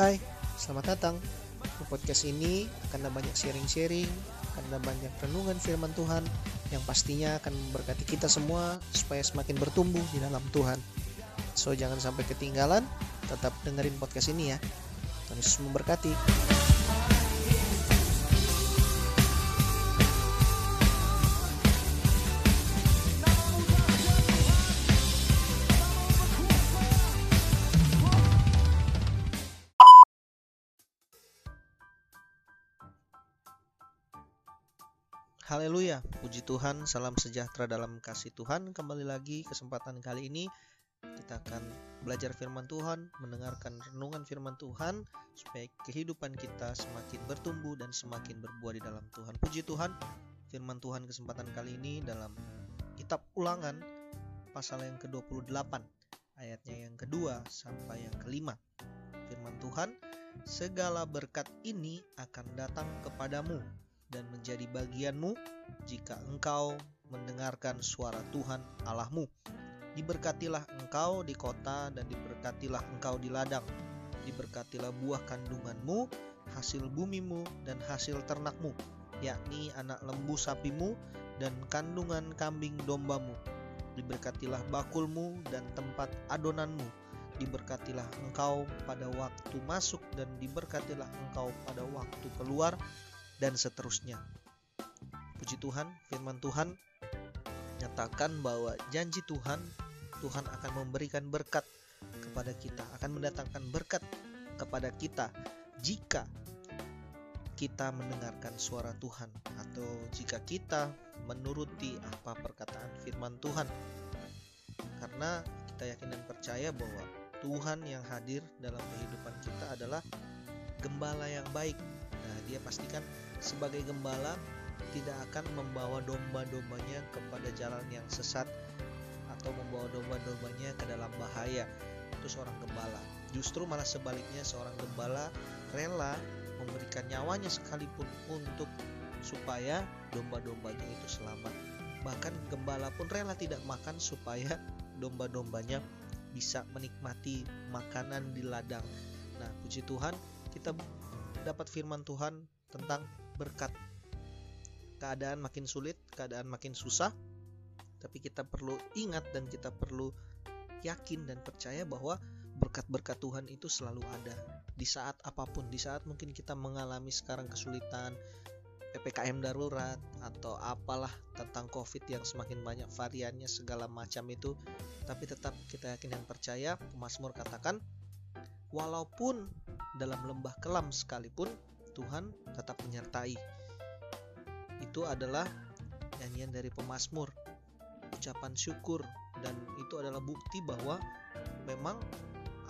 Hai, selamat datang. Di podcast ini akan ada banyak sharing-sharing, akan ada banyak renungan firman Tuhan yang pastinya akan memberkati kita semua supaya semakin bertumbuh di dalam Tuhan. So jangan sampai ketinggalan, tetap dengerin podcast ini ya. Tuhan Yesus memberkati. Haleluya, puji Tuhan, salam sejahtera dalam kasih Tuhan. Kembali lagi kesempatan kali ini kita akan belajar firman Tuhan, mendengarkan renungan firman Tuhan supaya kehidupan kita semakin bertumbuh dan semakin berbuah di dalam Tuhan. Puji Tuhan, firman Tuhan kesempatan kali ini dalam kitab Ulangan pasal yang ke-28 ayatnya yang kedua sampai yang kelima. Firman Tuhan, segala berkat ini akan datang kepadamu dan menjadi bagianmu jika engkau mendengarkan suara Tuhan Allahmu. Diberkatilah engkau di kota dan diberkatilah engkau di ladang. Diberkatilah buah kandunganmu, hasil bumimu dan hasil ternakmu, yakni anak lembu sapimu dan kandungan kambing dombamu. Diberkatilah bakulmu dan tempat adonanmu. Diberkatilah engkau pada waktu masuk dan diberkatilah engkau pada waktu keluar dan seterusnya. Puji Tuhan, firman Tuhan nyatakan bahwa janji Tuhan, Tuhan akan memberikan berkat kepada kita, akan mendatangkan berkat kepada kita jika kita mendengarkan suara Tuhan atau jika kita menuruti apa perkataan firman Tuhan. Karena kita yakin dan percaya bahwa Tuhan yang hadir dalam kehidupan kita adalah gembala yang baik. Nah, dia pastikan sebagai gembala tidak akan membawa domba-dombanya kepada jalan yang sesat atau membawa domba-dombanya ke dalam bahaya. Itu seorang gembala. Justru malah sebaliknya seorang gembala rela memberikan nyawanya sekalipun untuk supaya domba-dombanya itu selamat. Bahkan gembala pun rela tidak makan supaya domba-dombanya bisa menikmati makanan di ladang. Nah, puji Tuhan, kita dapat firman Tuhan tentang berkat. Keadaan makin sulit, keadaan makin susah, tapi kita perlu ingat dan kita perlu yakin dan percaya bahwa berkat-berkat Tuhan itu selalu ada di saat apa pun, di saat mungkin kita mengalami sekarang kesulitan, PPKM darurat atau apalah tentang COVID yang semakin banyak variannya segala macam itu, tapi tetap kita yakin dan percaya, Mazmur katakan, walaupun dalam lembah kelam sekalipun Tuhan tetap menyertai. Itu adalah nyanyian dari pemazmur, ucapan syukur dan itu adalah bukti bahwa memang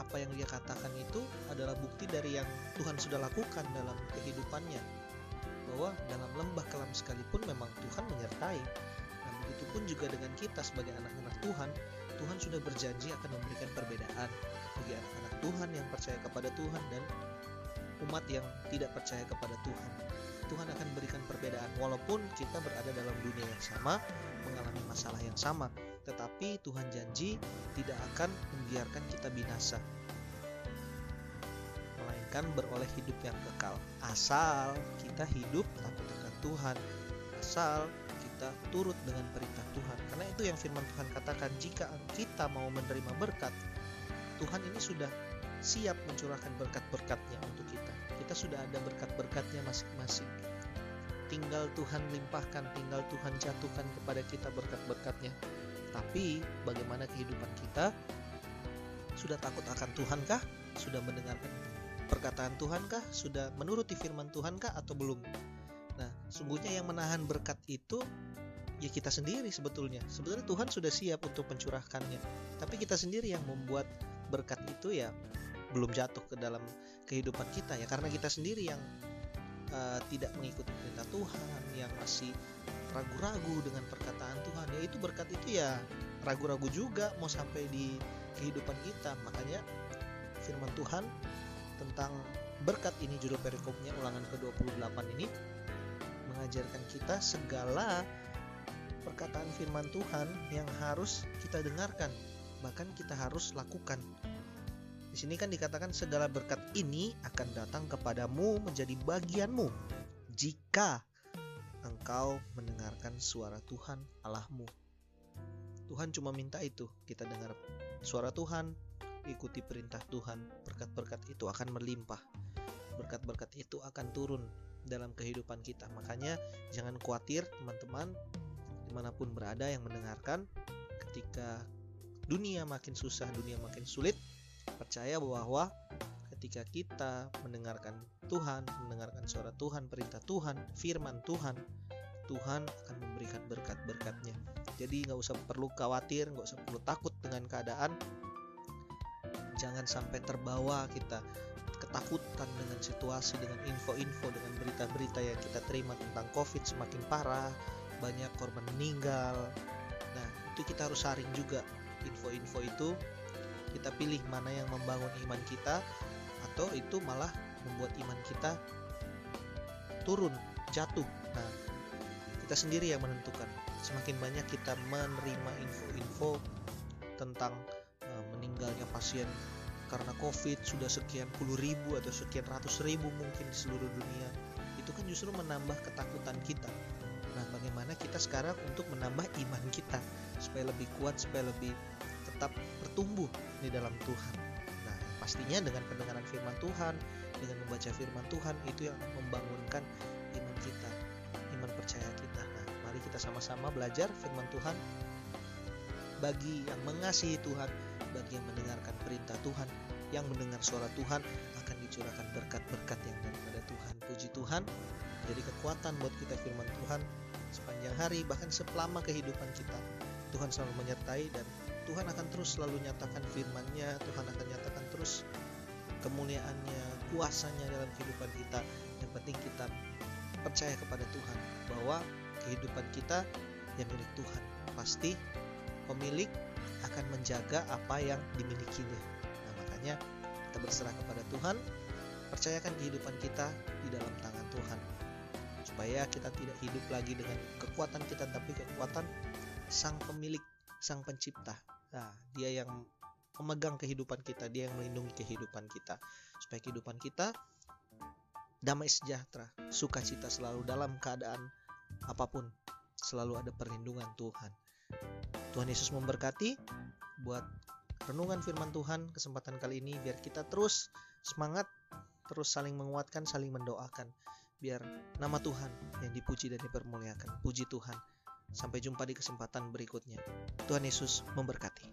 apa yang dia katakan itu adalah bukti dari yang Tuhan sudah lakukan dalam kehidupannya. Bahwa dalam lembah kelam sekalipun memang Tuhan menyertai. Dan begitu pun juga dengan kita sebagai anak-anak Tuhan, Tuhan sudah berjanji akan memberikan perbedaan bagi anak-anak Tuhan yang percaya kepada Tuhan dan umat yang tidak percaya kepada Tuhan. Tuhan akan berikan perbedaan walaupun kita berada dalam dunia yang sama, mengalami masalah yang sama, tetapi Tuhan janji tidak akan membiarkan kita binasa. Melainkan beroleh hidup yang kekal. Asal kita hidup takut akan Tuhan. Asal kita turut dengan perintah Tuhan. Karena itu yang firman Tuhan katakan, jika kita mau menerima berkat, Tuhan ini sudah siap mencurahkan berkat-berkatnya untuk kita. Kita sudah ada berkat-berkatnya masing-masing. Tinggal Tuhan limpahkan, tinggal Tuhan jatuhkan kepada kita berkat-berkatnya. Tapi bagaimana kehidupan kita? Sudah takut akan Tuhankah? Sudah mendengarkan perkataan Tuhankah? Sudah menuruti firman Tuhankah atau belum? Nah, sungguhnya yang menahan berkat itu ya kita sendiri sebetulnya. Sebetulnya Tuhan sudah siap untuk mencurahkannya. Tapi kita sendiri yang membuat berkat itu ya belum jatuh ke dalam kehidupan kita ya. Karena kita sendiri yang uh, tidak mengikuti perintah Tuhan yang masih ragu-ragu dengan perkataan Tuhan. Ya itu berkat itu ya ragu-ragu juga mau sampai di kehidupan kita. Makanya firman Tuhan tentang berkat ini judul perikopnya ulangan ke-28 ini mengajarkan kita segala perkataan firman Tuhan yang harus kita dengarkan bahkan kita harus lakukan Di sini kan dikatakan segala berkat ini akan datang kepadamu menjadi bagianmu jika engkau mendengarkan suara Tuhan Allahmu. Tuhan cuma minta itu, kita dengar suara Tuhan, ikuti perintah Tuhan, berkat-berkat itu akan melimpah. Berkat-berkat itu akan turun dalam kehidupan kita. Makanya jangan khawatir teman-teman di mana pun berada yang mendengarkan ketika dunia makin susah, dunia makin sulit, percaya bahwa ketika kita mendengarkan Tuhan, mendengarkan suara Tuhan, perintah Tuhan, firman Tuhan, Tuhan akan memberikan berkat-berkatnya. Jadi nggak usah perlu khawatir, nggak usah perlu takut dengan keadaan. Jangan sampai terbawa kita ketakutan dengan situasi, dengan info-info, dengan berita-berita yang kita terima tentang COVID semakin parah, banyak korban meninggal. Nah, itu kita harus saring juga info-info itu. Kita pilih mana yang membangun iman kita, atau itu malah membuat iman kita turun, jatuh. Nah, kita sendiri yang menentukan. Semakin banyak kita menerima info-info tentang uh, meninggalnya pasien karena COVID sudah sekian puluh ribu atau sekian ratus ribu mungkin di seluruh dunia, itu kan justru menambah ketakutan kita. Nah, bagaimana kita sekarang untuk menambah iman kita supaya lebih kuat, supaya lebih tetap bertumbuh di dalam Tuhan. Nah, pastinya dengan pendengaran firman Tuhan, dengan membaca firman Tuhan itu yang membangunkan iman kita, iman percaya kita. Nah, mari kita sama-sama belajar firman Tuhan bagi yang mengasihi Tuhan, bagi yang mendengarkan perintah Tuhan, yang mendengar suara Tuhan akan dicurahkan berkat-berkat yang daripada Tuhan. Puji Tuhan, jadi kekuatan buat kita firman Tuhan sepanjang hari bahkan selama kehidupan kita. Tuhan selalu menyertai dan Tuhan akan terus selalu nyatakan firman-Nya, Tuhan akan nyatakan terus kemuliaannya, kuasanya dalam kehidupan kita. Yang penting kita percaya kepada Tuhan bahwa kehidupan kita yang milik Tuhan. Pasti pemilik akan menjaga apa yang dimilikinya. Nah, makanya kita berserah kepada Tuhan, percayakan kehidupan kita di dalam tangan Tuhan. Supaya kita tidak hidup lagi dengan kekuatan kita tapi kekuatan sang pemilik, sang pencipta. Nah, dia yang memegang kehidupan kita, dia yang melindungi kehidupan kita. Supaya kehidupan kita damai sejahtera, sukacita selalu dalam keadaan apa pun, selalu ada perlindungan Tuhan. Tuhan Yesus memberkati buat renungan firman Tuhan kesempatan kali ini biar kita terus semangat, terus saling menguatkan, saling mendoakan biar nama Tuhan yang dipuji dan dipermuliakan. Puji Tuhan. Sampai jumpa di kesempatan berikutnya. Tuhan Yesus memberkati.